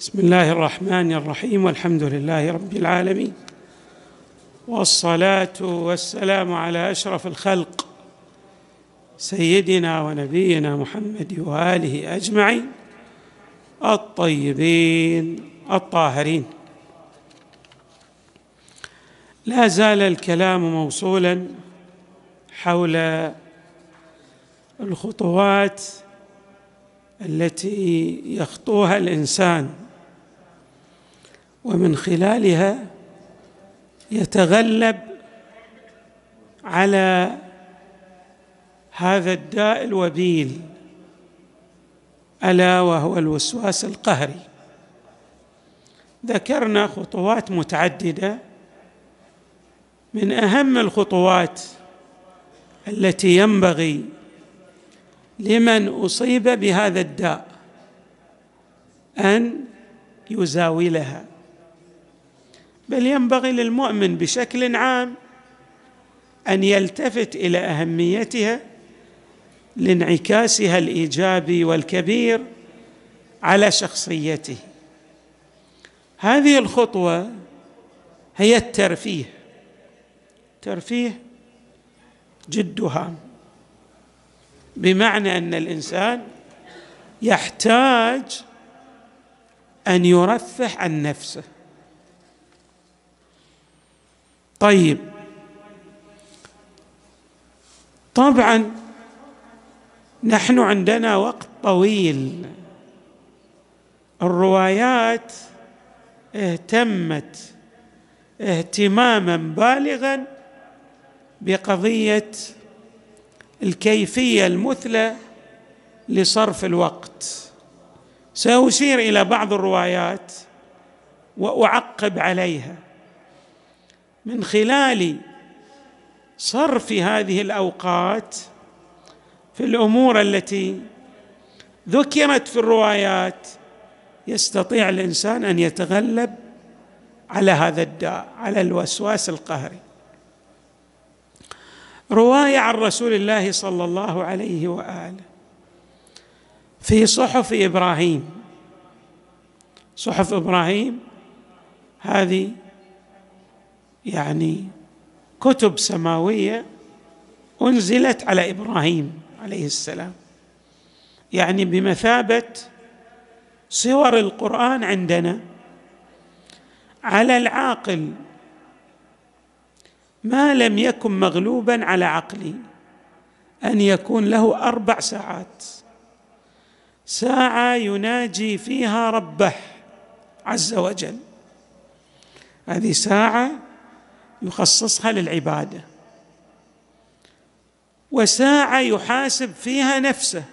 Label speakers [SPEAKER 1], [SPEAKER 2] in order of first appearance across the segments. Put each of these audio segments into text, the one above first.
[SPEAKER 1] بسم الله الرحمن الرحيم والحمد لله رب العالمين. والصلاة والسلام على أشرف الخلق سيدنا ونبينا محمد وآله أجمعين الطيبين الطاهرين. لا زال الكلام موصولا حول الخطوات التي يخطوها الإنسان ومن خلالها يتغلب على هذا الداء الوبيل ألا وهو الوسواس القهري. ذكرنا خطوات متعددة من أهم الخطوات التي ينبغي لمن أصيب بهذا الداء أن يزاولها. بل ينبغي للمؤمن بشكل عام أن يلتفت إلى أهميتها لانعكاسها الإيجابي والكبير على شخصيته. هذه الخطوة هي الترفيه. ترفيه جد هام بمعنى أن الإنسان يحتاج أن يرفه عن نفسه. طيب. طبعا نحن عندنا وقت طويل. الروايات اهتمت اهتماما بالغا بقضية الكيفية المثلى لصرف الوقت. سأشير إلى بعض الروايات وأعقب عليها. من خلال صرف هذه الأوقات في الأمور التي ذكرت في الروايات يستطيع الإنسان أن يتغلب على هذا الداء على الوسواس القهري. رواية عن رسول الله صلى الله عليه وآله في صحف إبراهيم. صحف إبراهيم هذه يعني كتب سماوية أنزلت على إبراهيم عليه السلام. يعني بمثابة صور القرآن عندنا على العاقل ما لم يكن مغلوبا على عقلي أن يكون له أربع ساعات. ساعة يناجي فيها ربه عز وجل. هذه ساعة يخصصها للعبادة. وساعة يحاسب فيها نفسه.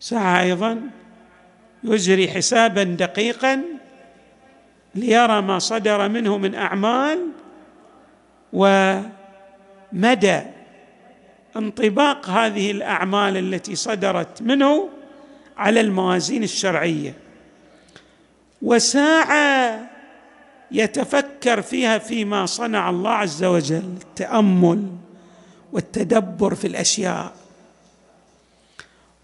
[SPEAKER 1] ساعة أيضا يجري حسابا دقيقا ليرى ما صدر منه من أعمال ومدى انطباق هذه الأعمال التي صدرت منه على الموازين الشرعية. وساعة يتفكر فيها فيما صنع الله عز وجل التأمل والتدبر في الأشياء.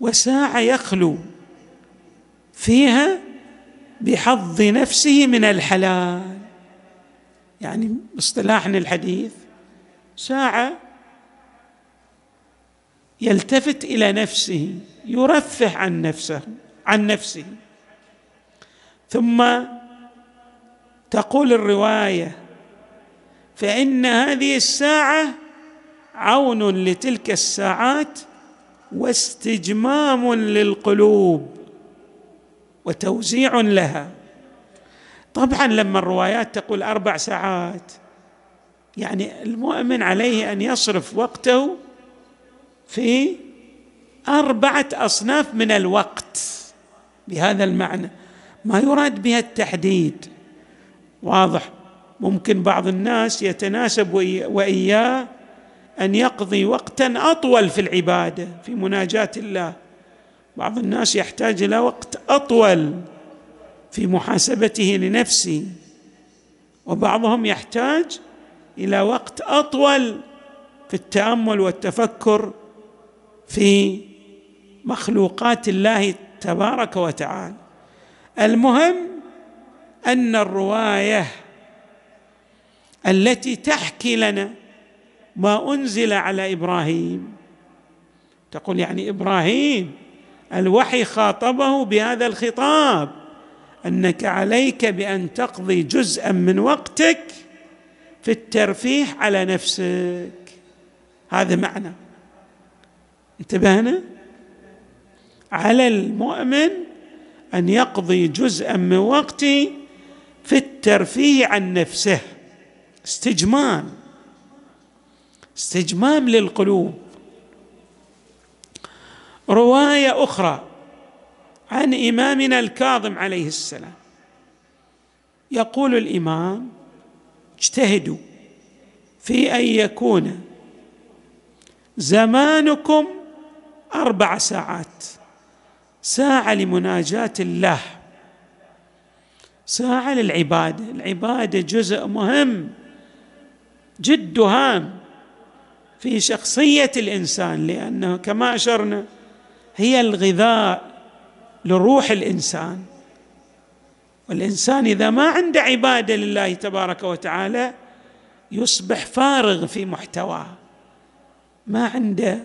[SPEAKER 1] وساعه يخلو فيها بحظ نفسه من الحلال. يعني باصطلاحنا الحديث ساعه يلتفت إلى نفسه يرفه عن نفسه عن نفسه. ثم تقول الرواية فإن هذه الساعة عون لتلك الساعات واستجمام للقلوب وتوزيع لها. طبعا لما الروايات تقول أربع ساعات يعني المؤمن عليه أن يصرف وقته في أربعة أصناف من الوقت بهذا المعنى. ما يراد بها التحديد. واضح. ممكن بعض الناس يتناسب وإياه أن يقضي وقتا أطول في العبادة في مناجاة الله. بعض الناس يحتاج إلى وقت أطول في محاسبته لنفسه. وبعضهم يحتاج إلى وقت أطول في التأمل والتفكر في مخلوقات الله تبارك وتعالى. المهم أن الرواية التي تحكي لنا ما أنزل على إبراهيم. تقول يعني إبراهيم الوحي خاطبه بهذا الخطاب أنك عليك بأن تقضي جزءا من وقتك في الترفيه على نفسك. هذا معنى. انتبهنا؟ على المؤمن أن يقضي جزءا من وقته في الترفيه عن نفسه. استجمام. استجمام للقلوب. رواية أخرى عن إمامنا الكاظم عليه السلام. يقول الإمام اجتهدوا في أن يكون زمانكم أربع ساعات. ساعة لمناجاة الله ساعة للعبادة. العبادة جزء مهم جد هام في شخصية الإنسان لأنه كما أشرنا هي الغذاء لروح الإنسان. والإنسان إذا ما عنده عبادة لله تبارك وتعالى يصبح فارغ في محتواه. ما عنده.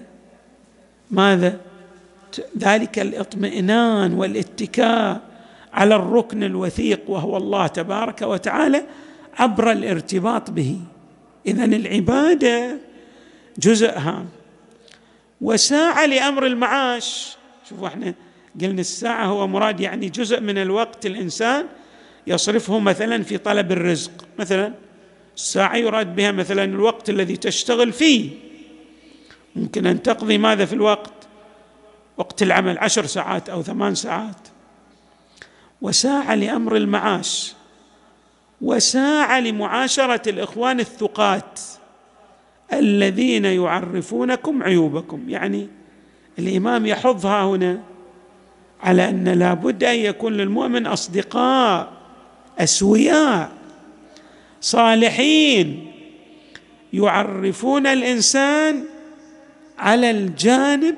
[SPEAKER 1] ماذا؟ ذلك الإطمئنان والاتكاء. على الركن الوثيق وهو الله تبارك وتعالى عبر الارتباط به. اذا العبادة جزء هام وساعة لأمر المعاش. شوفوا إحنا قلنا الساعة هو مراد يعني جزء من الوقت الإنسان يصرفه مثلا في طلب الرزق. مثلا الساعة يراد بها مثلا الوقت الذي تشتغل فيه. ممكن أن تقضي ماذا في الوقت؟ وقت العمل عشر ساعات أو ثمان ساعات. وساعة لأمر المعاش وساعة لمعاشرة الإخوان الثقات الذين يعرفونكم عيوبكم. يعني الإمام يحضها هنا على أن لا بد أن يكون للمؤمن أصدقاء أسوياء صالحين يعرفون الإنسان على الجانب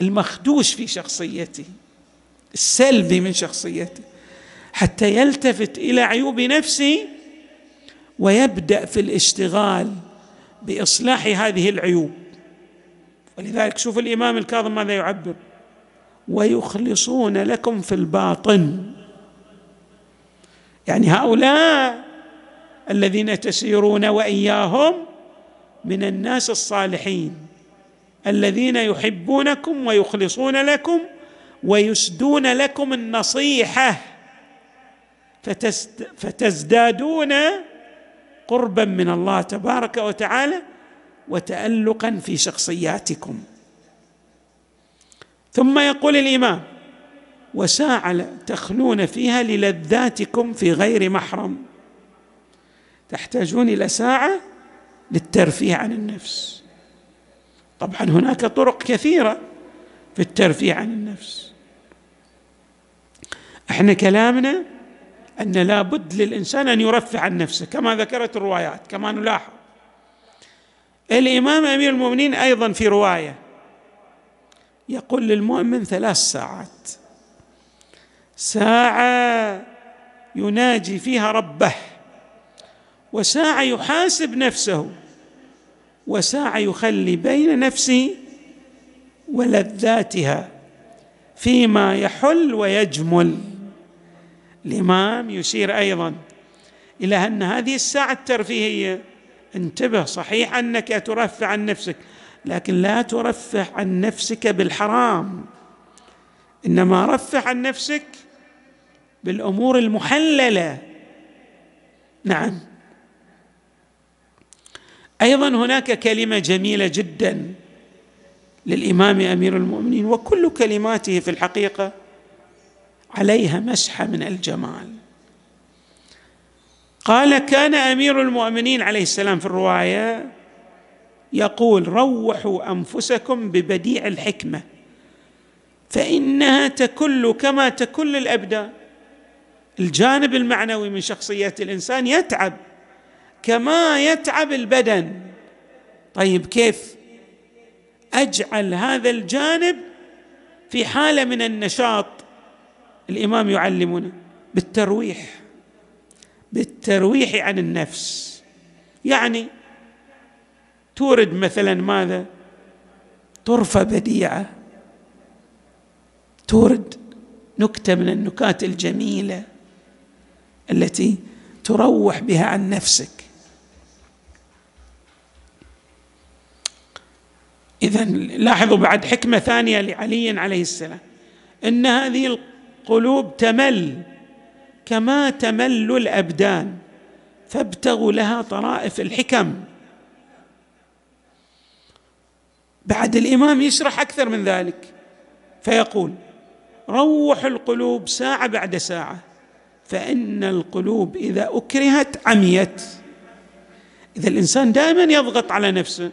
[SPEAKER 1] المخدوش في شخصيته. السلبي من شخصيته حتى يلتفت إلى عيوب نفسه ويبدأ في الاشتغال بإصلاح هذه العيوب. ولذلك شوف الإمام الكاظم ماذا يعبر ويخلصون لكم في الباطن. يعني هؤلاء الذين تسيرون وإياهم من الناس الصالحين الذين يحبونكم ويخلصون لكم ويسدون لكم النصيحة. فتزدادون قربا من الله تبارك وتعالى وتالقا في شخصياتكم. ثم يقول الإمام وساعة تخلون فيها للذاتكم في غير محرم. تحتاجون إلى ساعة للترفيه عن النفس. طبعا هناك طرق كثيرة. في الترفيه عن النفس. إحنا كلامنا أن لابد للإنسان أن يرفع عن نفسه كما ذكرت الروايات كما نلاحظ. الإمام أمير المؤمنين أيضا في رواية يقول للمؤمن ثلاث ساعات. ساعة يناجي فيها ربه وساعة يحاسب نفسه وساعة يخلي بين نفسه ولذاتها فيما يحل ويجمل الإمام يشير أيضا إلى أن هذه الساعة الترفيهية انتبه صحيح أنك ترفع عن نفسك لكن لا ترفه عن نفسك بالحرام. إنما رفع عن نفسك بالأمور المحللة. نعم. أيضا هناك كلمة جميلة جدا. للإمام أمير المؤمنين وكل كلماته في الحقيقة عليها مسحه من الجمال. قال كان أمير المؤمنين عليه السلام في الرواية يقول روحوا أنفسكم ببديع الحكمة فإنها تكل كما تكل الأبدان. الجانب المعنوي من شخصية الإنسان يتعب كما يتعب البدن. طيب كيف؟ أجعل هذا الجانب في حالة من النشاط. الإمام يعلمنا بالترويح بالترويح عن النفس. يعني تورد مثلا ماذا؟ طرفة بديعة. تورد نكتة من النكات الجميلة التي تروح بها عن نفسك. اذا لاحظوا بعد حكمة ثانية لعلي عليه السلام. إن هذه القلوب تمل كما تمل الأبدان فابتغوا لها طرائف الحكم. بعد الإمام يشرح أكثر من ذلك فيقول روحوا القلوب ساعة بعد ساعة فإن القلوب إذا أكرهت عميت. إذا الإنسان دائما يضغط على نفسه.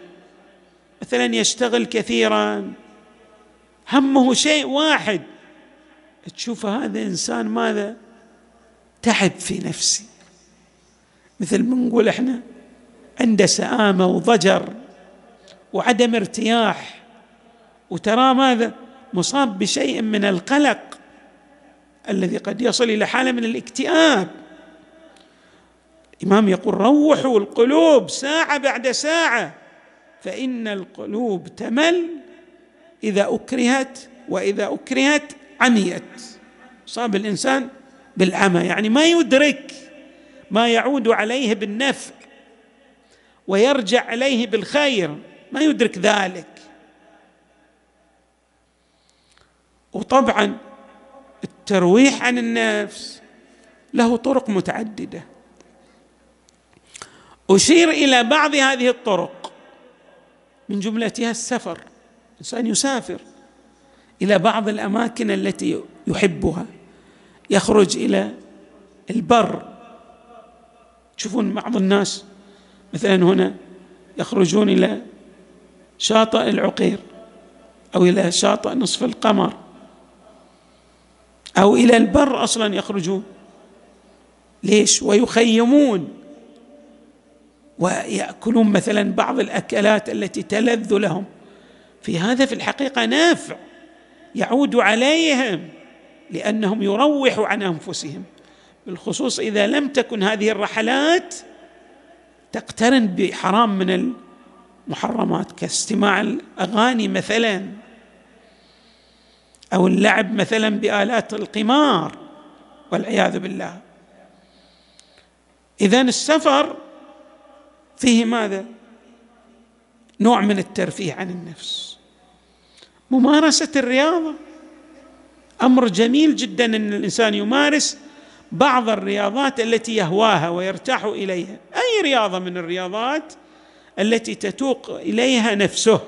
[SPEAKER 1] مثلا يشتغل كثيرا. همه شيء واحد. تشوف هذا إنسان ماذا؟ تعب في نفسي مثل ما نقول إحنا عنده سآمة وضجر وعدم ارتياح. وترى ماذا؟ مصاب بشيء من القلق الذي قد يصل إلى حالة من الاكتئاب. الامام يقول روحوا القلوب ساعة بعد ساعة. فإن القلوب تمل إذا أكرهت وإذا أكرهت عميت. صاب الإنسان بالعمى يعني ما يدرك ما يعود عليه بالنفع ويرجع عليه بالخير ما يدرك ذلك. وطبعا الترويح عن النفس له طرق متعددة. أشير إلى بعض هذه الطرق. من جملتها السفر. الإنسان يسافر إلى بعض الأماكن التي يحبها. يخرج إلى البر. تشوفون بعض الناس مثلا هنا يخرجون إلى شاطئ العقير أو إلى شاطئ نصف القمر أو إلى البر أصلا يخرجون. ليش؟ ويخيمون. ويأكلون مثلا بعض الأكلات التي تلذ لهم. في هذا في الحقيقة نافع يعود عليهم لأنهم يروحوا عن أنفسهم. بالخصوص إذا لم تكن هذه الرحلات تقترن بحرام من المحرمات كاستماع الأغاني مثلا أو اللعب مثلا بآلات القمار والعياذ بالله. اذا السفر فيه ماذا؟ نوع من الترفيه عن النفس. ممارسة الرياضة أمر جميل جدا إن الإنسان يمارس بعض الرياضات التي يهواها ويرتاح إليها. أي رياضة من الرياضات التي تتوق إليها نفسه؟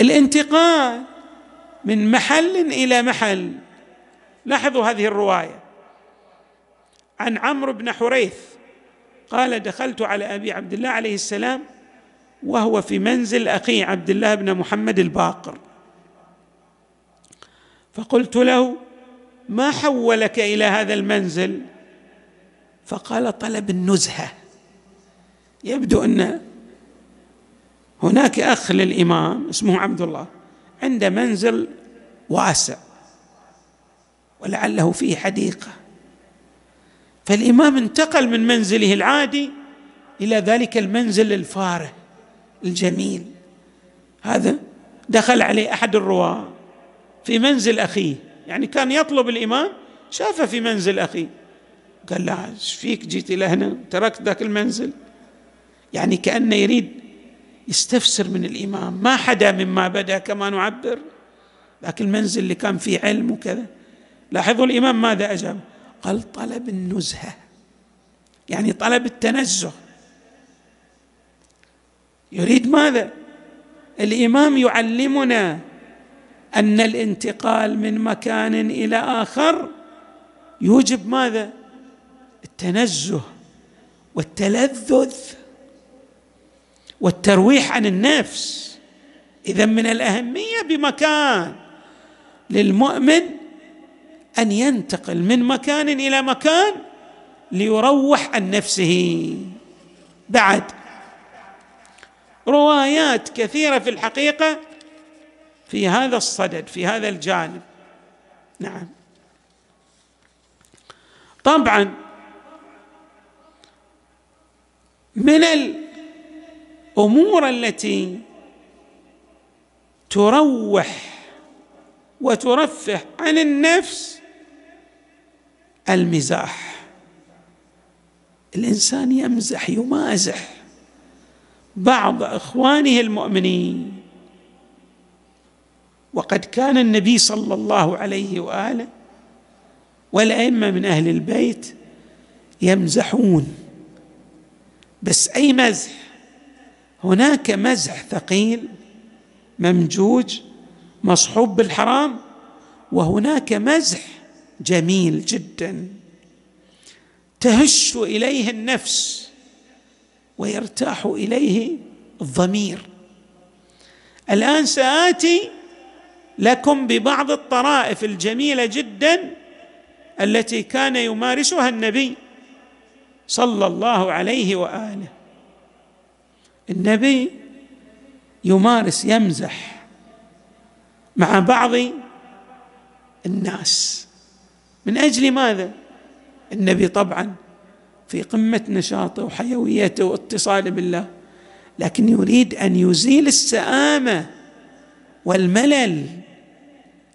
[SPEAKER 1] الانتقال من محل إلى محل. لاحظوا هذه الرواية. عن عمرو بن حريث قال دخلت على أبي عبد الله عليه السلام وهو في منزل أخي عبد الله بن محمد الباقر. فقلت له ما حولك إلى هذا المنزل؟ فقال طلب النزهة. يبدو أن هناك أخ للإمام اسمه عبد الله عنده منزل واسع ولعله فيه حديقة. فالإمام انتقل من منزله العادي إلى ذلك المنزل الفارغ الجميل. هذا دخل عليه أحد الرواة في منزل أخيه يعني كان يطلب الإمام شافه في منزل أخيه. قال لا إيش فيك؟ جيت إلى هنا تركت ذاك المنزل. يعني كأنه يريد يستفسر من الإمام. ما حدا مما بدأ كما نعبر. ذاك المنزل اللي كان فيه علم وكذا. لاحظوا الإمام ماذا أجاب؟ قال طلب النزهة. يعني طلب التنزه. يريد ماذا؟ الإمام يعلمنا أن الانتقال من مكان إلى آخر يوجب ماذا؟ التنزه والتلذذ والترويح عن النفس. اذا من الأهمية بمكان للمؤمن أن ينتقل من مكان إلى مكان ليروح عن نفسه. بعد روايات كثيرة في الحقيقة في هذا الصدد في هذا الجانب. نعم. طبعا من الأمور التي تروح وترفه عن النفس المزاح. الإنسان يمزح يمازح. بعض إخوانه المؤمنين. وقد كان النبي صلى الله عليه وآله والأئمة من أهل البيت يمزحون. بس أي مزح؟ هناك مزح ثقيل ممجوج مصحوب بالحرام وهناك مزح جميل جدا. تهش إليه النفس ويرتاح إليه الضمير. الآن سآتي لكم ببعض الطرائف الجميلة جدا التي كان يمارسها النبي صلى الله عليه وآله. النبي يمارس يمزح مع بعض الناس. من أجل ماذا؟ النبي طبعا في قمة نشاطه وحيويته واتصاله بالله لكن يريد أن يزيل السآمة والملل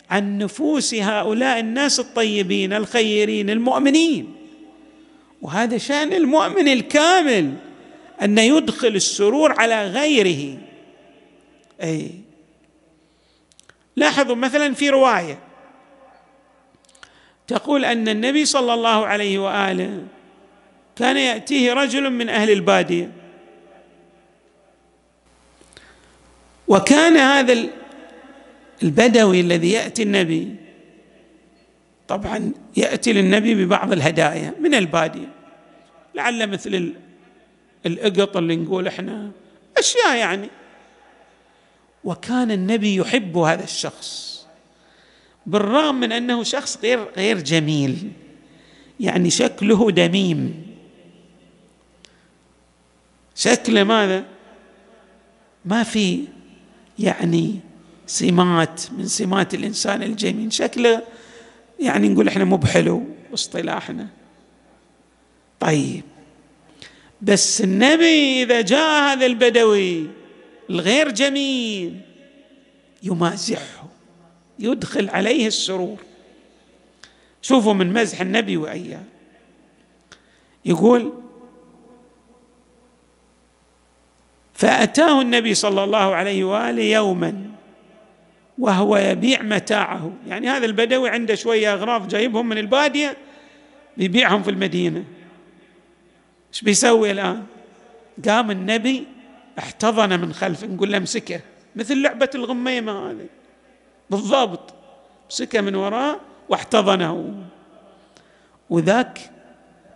[SPEAKER 1] عن نفوس هؤلاء الناس الطيبين الخيرين المؤمنين. وهذا شأن المؤمن الكامل أن يدخل السرور على غيره. أي لاحظوا مثلا في رواية تقول أن النبي صلى الله عليه وآله كان يأتيه رجل من أهل البادية. وكان هذا البدوي الذي يأتي النبي طبعا يأتي للنبي ببعض الهدايا من البادية. لعل مثل الإقط اللي نقول إحنا أشياء يعني. وكان النبي يحب هذا الشخص. بالرغم من أنه شخص غير غير جميل. يعني شكله دميم. شكله ماذا؟ ما في يعني سمات من سمات الإنسان الجميل. شكله يعني نقول إحنا مو بحلو باصطلاحنا طيب. بس النبي إذا جاء هذا البدوي الغير جميل يمازحه. يدخل عليه السرور. شوفوا من مزح النبي واياه يقول فأتاه النبي صلى الله عليه وآله يوما وهو يبيع متاعه. يعني هذا البدوي عنده شوية أغراض جايبهم من البادية بيبيعهم في المدينة. إيش بيسوي الآن؟ قام النبي احتضن من خلف نقول له امسكه مثل لعبة الغميمة هذه. بالضبط. مسكه من وراه واحتضنه. وذاك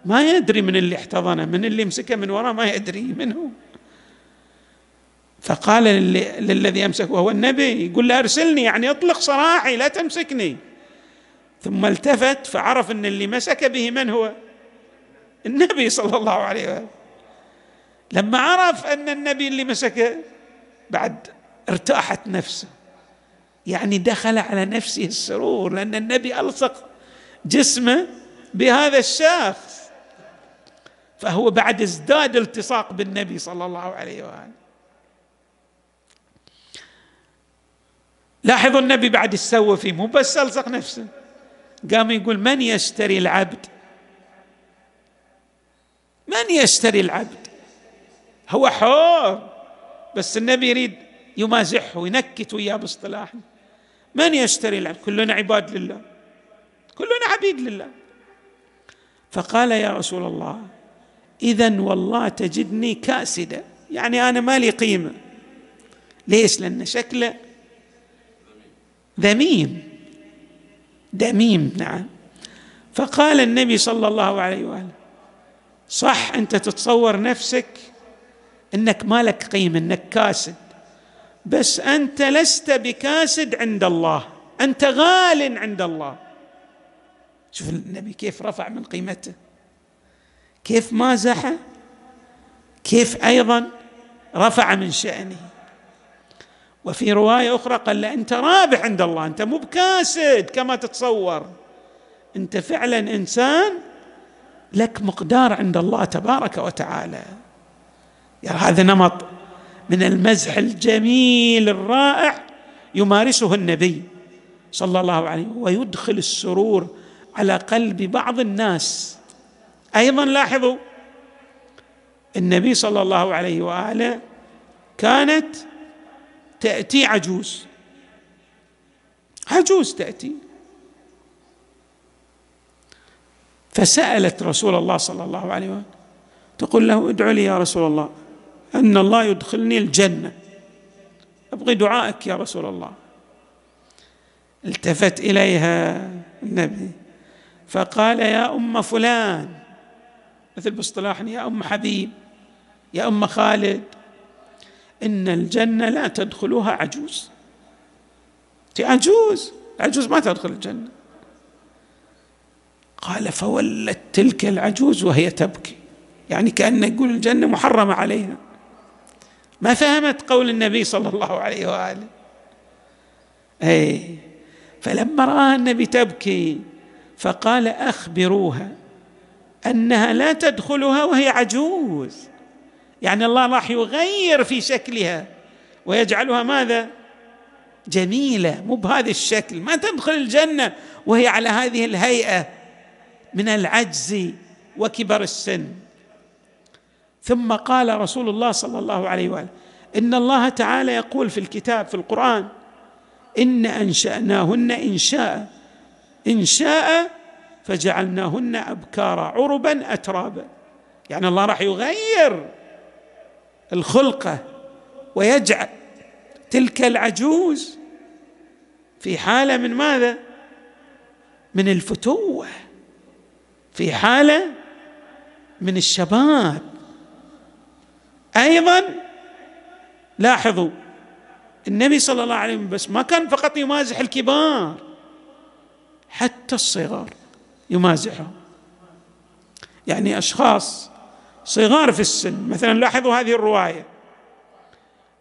[SPEAKER 1] ما يدري من اللي احتضنه من اللي مسكه من وراه ما يدري منه. فقال للذي أمسكه وهو النبي يقول له أرسلني يعني أطلق سراحي لا تمسكني. ثم التفت فعرف إن اللي مسك به من هو؟ النبي صلى الله عليه وسلم. لما عرف إن النبي اللي مسكه بعد ارتاحت نفسه. يعني دخل على نفسه السرور لأن النبي ألصق جسمه بهذا الشخص. فهو بعد ازداد التصاق بالنبي صلى الله عليه وآله. لاحظوا النبي بعد السوى فيه مو بس ألصق نفسه قام يقول من يشتري العبد؟ من يشتري العبد؟ هو حور بس النبي يريد يمازحه وينكت وياه باصطلاح. من يشتري العبد كلنا عباد لله. كلنا عبيد لله. فقال يا رسول الله اذا والله تجدني كاسدة. يعني أنا ما لي قيمة. ليش؟ لأن شكله ذميم. دميم نعم. فقال النبي صلى الله عليه وآله صح أنت تتصور نفسك إنك ما لك قيمة إنك كاسد. بس أنت لست بكاسد عند الله. أنت غال عند الله. شوف النبي كيف رفع من قيمته. كيف مازحه كيف أيضا رفع من شأنه. وفي رواية أخرى قال له أنت رابح عند الله. أنت مو بكاسد كما تتصور. أنت فعلا إنسان لك مقدار عند الله تبارك وتعالى. يعني هذا نمط. من المزح الجميل الرائع يمارسه النبي صلى الله عليه وسلم ويدخل السرور على قلب بعض الناس. أيضا لاحظوا النبي صلى الله عليه وآله كانت تأتي عجوز. عجوز تأتي. فسألت رسول الله صلى الله عليه وسلم تقول له ادعو لي يا رسول الله. أن الله يدخلني الجنة. أبغي دعائك يا رسول الله. التفت إليها النبي فقال يا أم فلان مثل باصطلاحنا يا أم حبيب يا أم خالد إن الجنة لا تدخلها عجوز. عجوز عجوز ما تدخل الجنة. قال فولت تلك العجوز وهي تبكي يعني كأنه يقول الجنة محرمة عليها. ما فهمت قول النبي صلى الله عليه وآله. أي فلما رآها النبي تبكي فقال أخبروها أنها لا تدخلها وهي عجوز. يعني الله راح يغير في شكلها ويجعلها ماذا؟ جميلة مو بهذا الشكل. ما تدخل الجنة وهي على هذه الهيئة من العجز وكبر السن. ثم قال رسول الله صلى الله عليه وآله إن الله تعالى يقول في الكتاب في القرآن إن أنشأناهن انشاء انشاء فجعلناهن أبكارا عربا أترابا. يعني الله راح يغير الخلقه ويجعل تلك العجوز في حالة من ماذا؟ من الفتوة في حالة من الشباب. أيضا لاحظوا النبي صلى الله عليه وسلم بس ما كان فقط يمازح الكبار حتى الصغار يمازحهم. يعني أشخاص صغار في السن مثلا لاحظوا هذه الرواية.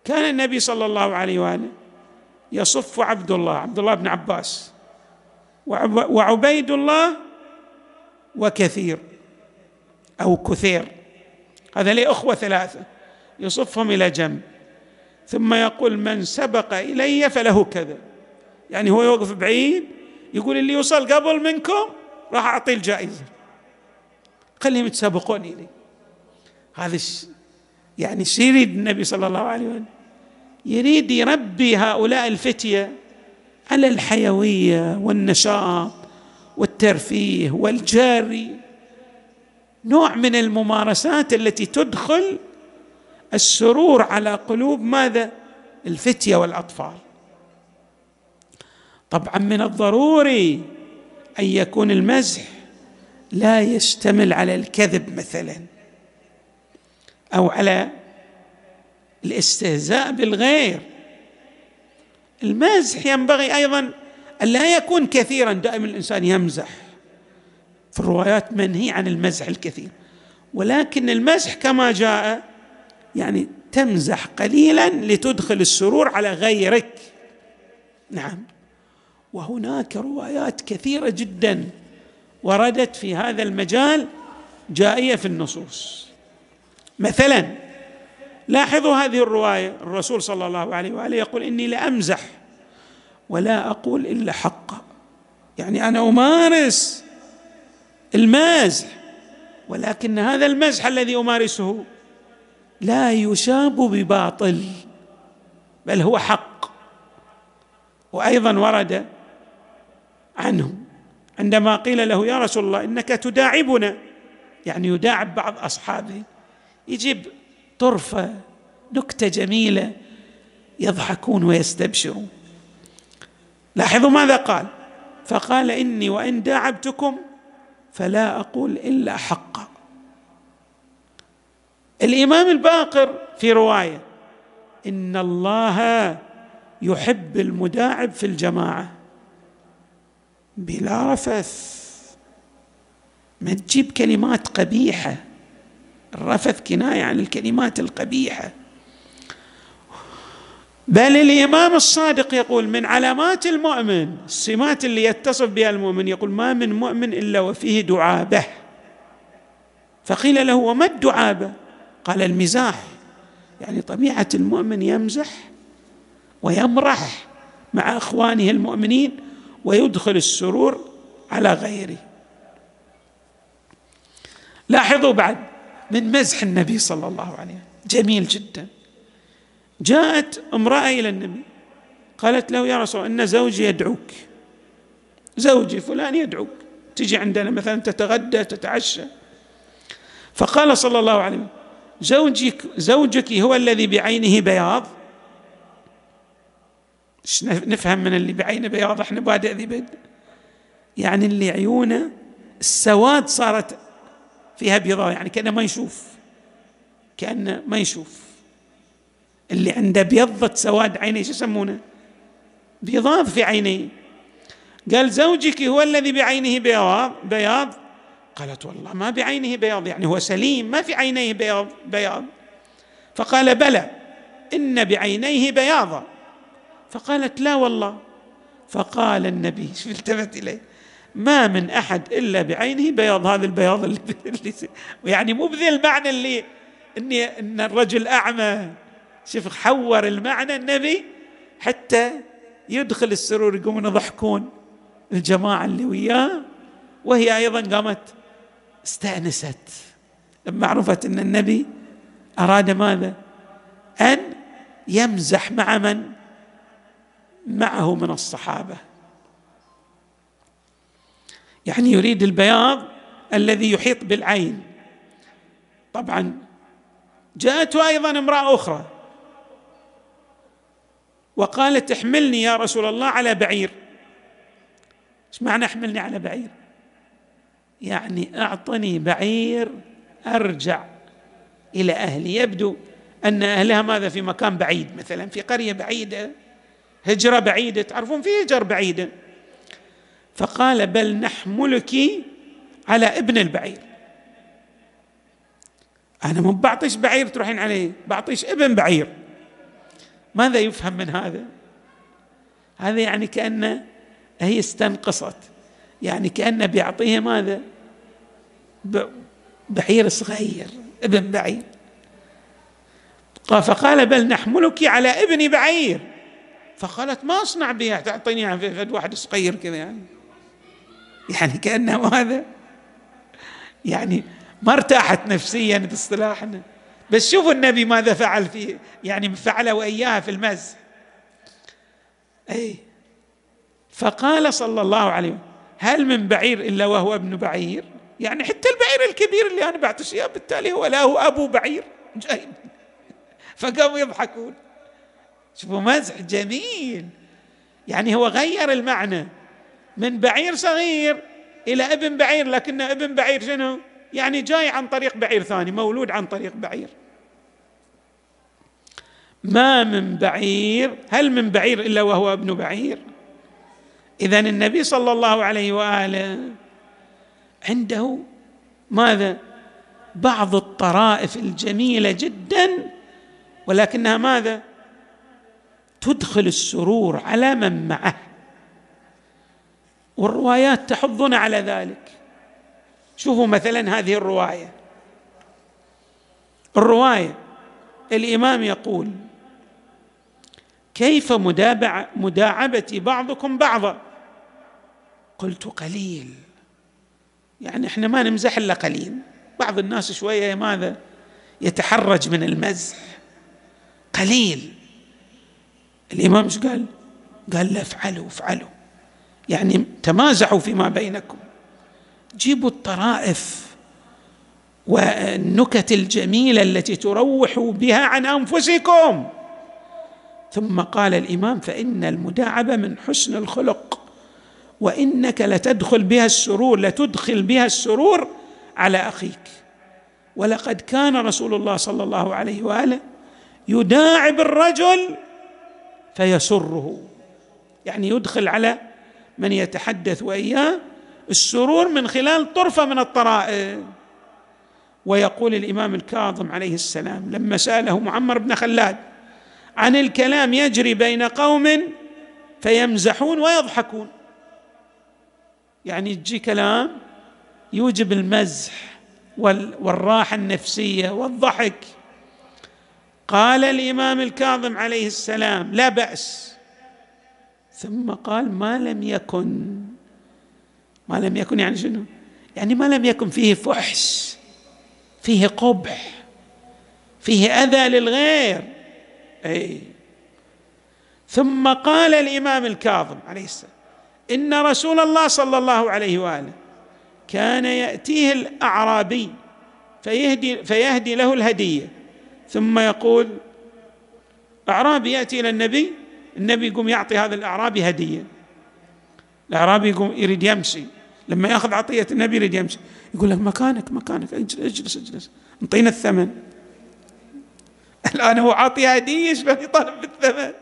[SPEAKER 1] كان النبي صلى الله عليه وآله يصف عبد الله عبد الله بن عباس وعبيد الله وكثير أو كثير. هذا لي اخوه ثلاثة. يصفهم إلى جنب. ثم يقول من سبق إلي فله كذا. يعني هو يوقف بعيد يقول اللي يوصل قبل منكم راح اعطيه الجائزة. خليهم يتسابقون إلي. هذا يعني يريد النبي صلى الله عليه وسلم؟ يريد يربي هؤلاء الفتية على الحيوية والنشاط والترفيه والجاري. نوع من الممارسات التي تدخل السرور على قلوب ماذا؟ الفتية والأطفال. طبعا من الضروري أن يكون المزح لا يشتمل على الكذب مثلا أو على الاستهزاء بالغير. المزح ينبغي أيضا أن لا يكون كثيرا دائما الإنسان يمزح. في الروايات منهي عن المزح الكثير. ولكن المزح كما جاء يعني تمزح قليلا لتدخل السرور على غيرك. نعم. وهناك روايات كثيرة جدا وردت في هذا المجال جائية في النصوص. مثلا لاحظوا هذه الرواية الرسول صلى الله عليه وآله يقول إني لامزح ولا أقول إلا حقا. يعني أنا أمارس المازح ولكن هذا المزح الذي أمارسه لا يشاب بباطل بل هو حق. وأيضا ورد عنه عندما قيل له يا رسول الله إنك تداعبنا. يعني يداعب بعض أصحابه. يجيب طرفة نكتة جميلة يضحكون ويستبشرون. لاحظوا ماذا قال؟ فقال إني وإن داعبتكم فلا أقول إلا حقا. الإمام الباقر في رواية إن الله يحب المداعب في الجماعة بلا رفث. ما تجيب كلمات قبيحة. الرفث كناية عن الكلمات القبيحة. بل الإمام الصادق يقول من علامات المؤمن السمات اللي يتصف بها المؤمن يقول ما من مؤمن إلا وفيه دعابة. فقيل له وما الدعابة؟ قال المزاح. يعني طبيعة المؤمن يمزح ويمرح مع إخوانه المؤمنين ويدخل السرور على غيره. لاحظوا بعد من مزح النبي صلى الله عليه وسلم. جميل جدا. جاءت امرأة إلى النبي قالت له يا رسول الله إن زوجي يدعوك. زوجي فلان يدعوك. تجي عندنا مثلا تتغدى تتعشى. فقال صلى الله عليه وسلم زوجك زوجك هو الذي بعينه بياض. نفهم من اللي بعينه بياض؟ إحنا بادئ ذي بد يعني اللي عيونه السواد صارت فيها بيضاء يعني كأنه ما يشوف. كأنه ما يشوف. اللي عنده بيضة سواد عينيه شو يسمونه؟ بيضاض في عينيه. قال زوجك هو الذي بعينه بياض بياض. قالت والله ما بعينه بياض يعني هو سليم ما في عينيه بياض بياض. فقال بلى إن بعينيه بياضا فقالت لا والله. فقال النبي شو التفت إليه؟ ما من أحد إلا بعينه بياض. هذا البياض اللي, اللي يعني مو بذي المعنى اللي إني إن الرجل أعمى. شوف حور المعنى النبي حتى يدخل السرور يقومون يضحكون الجماعة اللي وياه وهي أيضا قامت استأنست. لما عرفت أن النبي أراد ماذا؟ أن يمزح مع من؟ معه من الصحابة. يعني يريد البياض الذي يحيط بالعين. طبعا جاءته أيضا امرأة أخرى. وقالت احملني يا رسول الله على بعير. إيش معنى احملني على بعير؟ يعني أعطني بعير أرجع إلى أهلي. يبدو أن أهلها ماذا في مكان بعيد مثلا في قرية بعيدة هجرة بعيدة تعرفون في هجر بعيده فقال بل نحملك على ابن البعير. أنا مو بعطيش بعير تروحين عليه بعطيش ابن بعير. ماذا يفهم من هذا؟ هذا يعني كأن هي استنقصت. يعني كأنه بيعطيها ماذا؟ بعير صغير ابن بعير فقال بل نحملك على ابن بعير. فقالت ما أصنع بها تعطيني فد واحد صغير كذا يعني. يعني كأنه هذا يعني ما ارتاحت نفسيا باصطلاحنا بس شوفوا النبي ماذا فعل فيه يعني فعل وإياها في المزح أي. فقال صلى الله عليه وسلم هل من بعير إلا وهو ابن بعير؟ يعني حتى البعير الكبير اللي أنا إياه بالتالي هو لا هو أبو بعير. جاي فقاموا يضحكون. شوفوا مزح جميل. يعني هو غير المعنى. من بعير صغير إلى ابن بعير لكن ابن بعير شنو؟ يعني جاي عن طريق بعير ثاني مولود عن طريق بعير. ما من بعير هل من بعير إلا وهو ابن بعير؟ اذا النبي صلى الله عليه وآله عنده ماذا؟ بعض الطرائف الجميلة جدا ولكنها ماذا؟ تدخل السرور على من معه. والروايات تحضنا على ذلك. شوفوا مثلا هذه الرواية. الرواية الإمام يقول كيف مداعبة بعضكم بعضا؟ قلت قليل. يعني إحنا ما نمزح إلا قليل. بعض الناس شوية ماذا؟ يتحرج من المزح. قليل. الإمام إيش قال؟ قال لا افعلوا افعلوا. يعني تمازحوا فيما بينكم. جيبوا الطرائف والنكت الجميلة التي تروحوا بها عن أنفسكم. ثم قال الإمام فإن المداعبة من حسن الخلق. وإنك لتدخل بها السرور لتدخل بها السرور على أخيك. ولقد كان رسول الله صلى الله عليه وآله يداعب الرجل فيسره. يعني يدخل على من يتحدث وإياه السرور من خلال طرفة من الطرائف. ويقول الإمام الكاظم عليه السلام لما سأله معمر بن خلاد عن الكلام يجري بين قوم فيمزحون ويضحكون. يعني يجي كلام يوجب المزح والراحة النفسية والضحك. قال الإمام الكاظم عليه السلام لا بأس. ثم قال ما لم يكن. ما لم يكن يعني شنو؟ يعني ما لم يكن فيه فحش فيه قبح فيه أذى للغير. اي ثم قال الإمام الكاظم عليه السلام إن رسول الله صلى الله عليه وآله كان يأتيه الأعرابي فيهدي فيهدي له الهدية. ثم يقول اعرابي يأتي إلى النبي النبي يقوم يعطي هذا الأعرابي هدية. الأعرابي يقوم يريد يمشي. لما يأخذ عطية النبي يريد يمشي. يقول لك مكانك مكانك اجلس اجلس انطينا الثمن. الآن هو عاطي هدية شلون يطالب بالثمن؟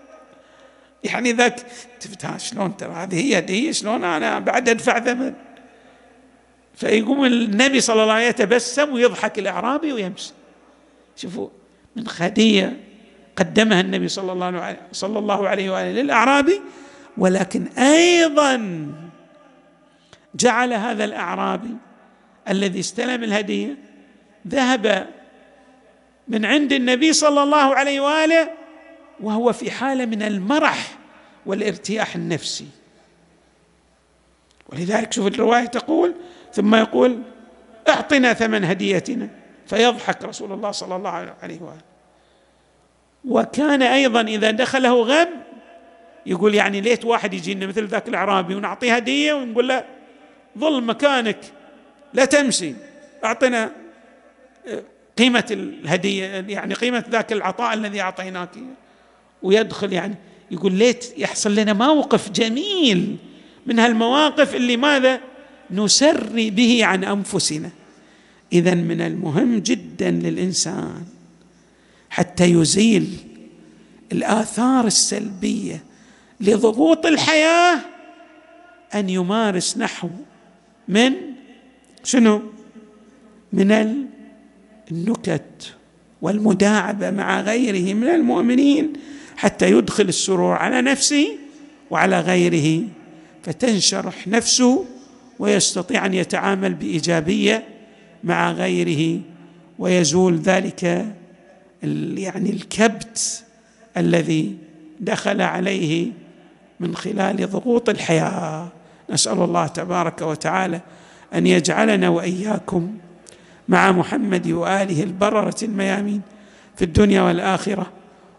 [SPEAKER 1] يعني ذاك تفتح شلون ترى؟ هذه هي هديه شلون؟ أنا بعد أدفع ثمن فيقوم النبي صلى الله عليه وسلم يتبسم ويضحك الإعرابي ويمشي. شوفوا من هديه قدمها النبي صلى الله عليه صلى الله عليه وآله للإعرابي ولكن أيضا جعل هذا الإعرابي الذي استلم الهدية ذهب من عند النبي صلى الله عليه وآله وهو في حالة من المرح والارتياح النفسي. ولذلك شوف الرواية تقول ثم يقول اعطنا ثمن هديتنا فيضحك رسول الله صلى الله عليه وآله. وكان أيضا إذا دخله غم يقول يعني ليت واحد يجينا مثل ذاك الأعرابي ونعطيه هدية ونقول له ظل مكانك لا تمشي أعطنا آه، قيمة الهدية يعني قيمة ذاك العطاء الذي أعطيناك ويدخل يعني يقول ليت يحصل لنا موقف جميل من هالمواقف اللي ماذا نسري به عن أنفسنا. إذا من المهم جدا للإنسان حتى يزيل الآثار السلبية لضغوط الحياة أن يمارس نحو من شنو؟ من النكت والمداعبة مع غيره من المؤمنين حتى يدخل السرور على نفسه وعلى غيره. فتنشرح نفسه ويستطيع أن يتعامل بإيجابية مع غيره. ويزول ذلك يعني الكبت الذي دخل عليه من خلال ضغوط الحياة. نسأل الله تبارك وتعالى أن يجعلنا وإياكم مع محمد وآله البررة الميامين في الدنيا والآخرة.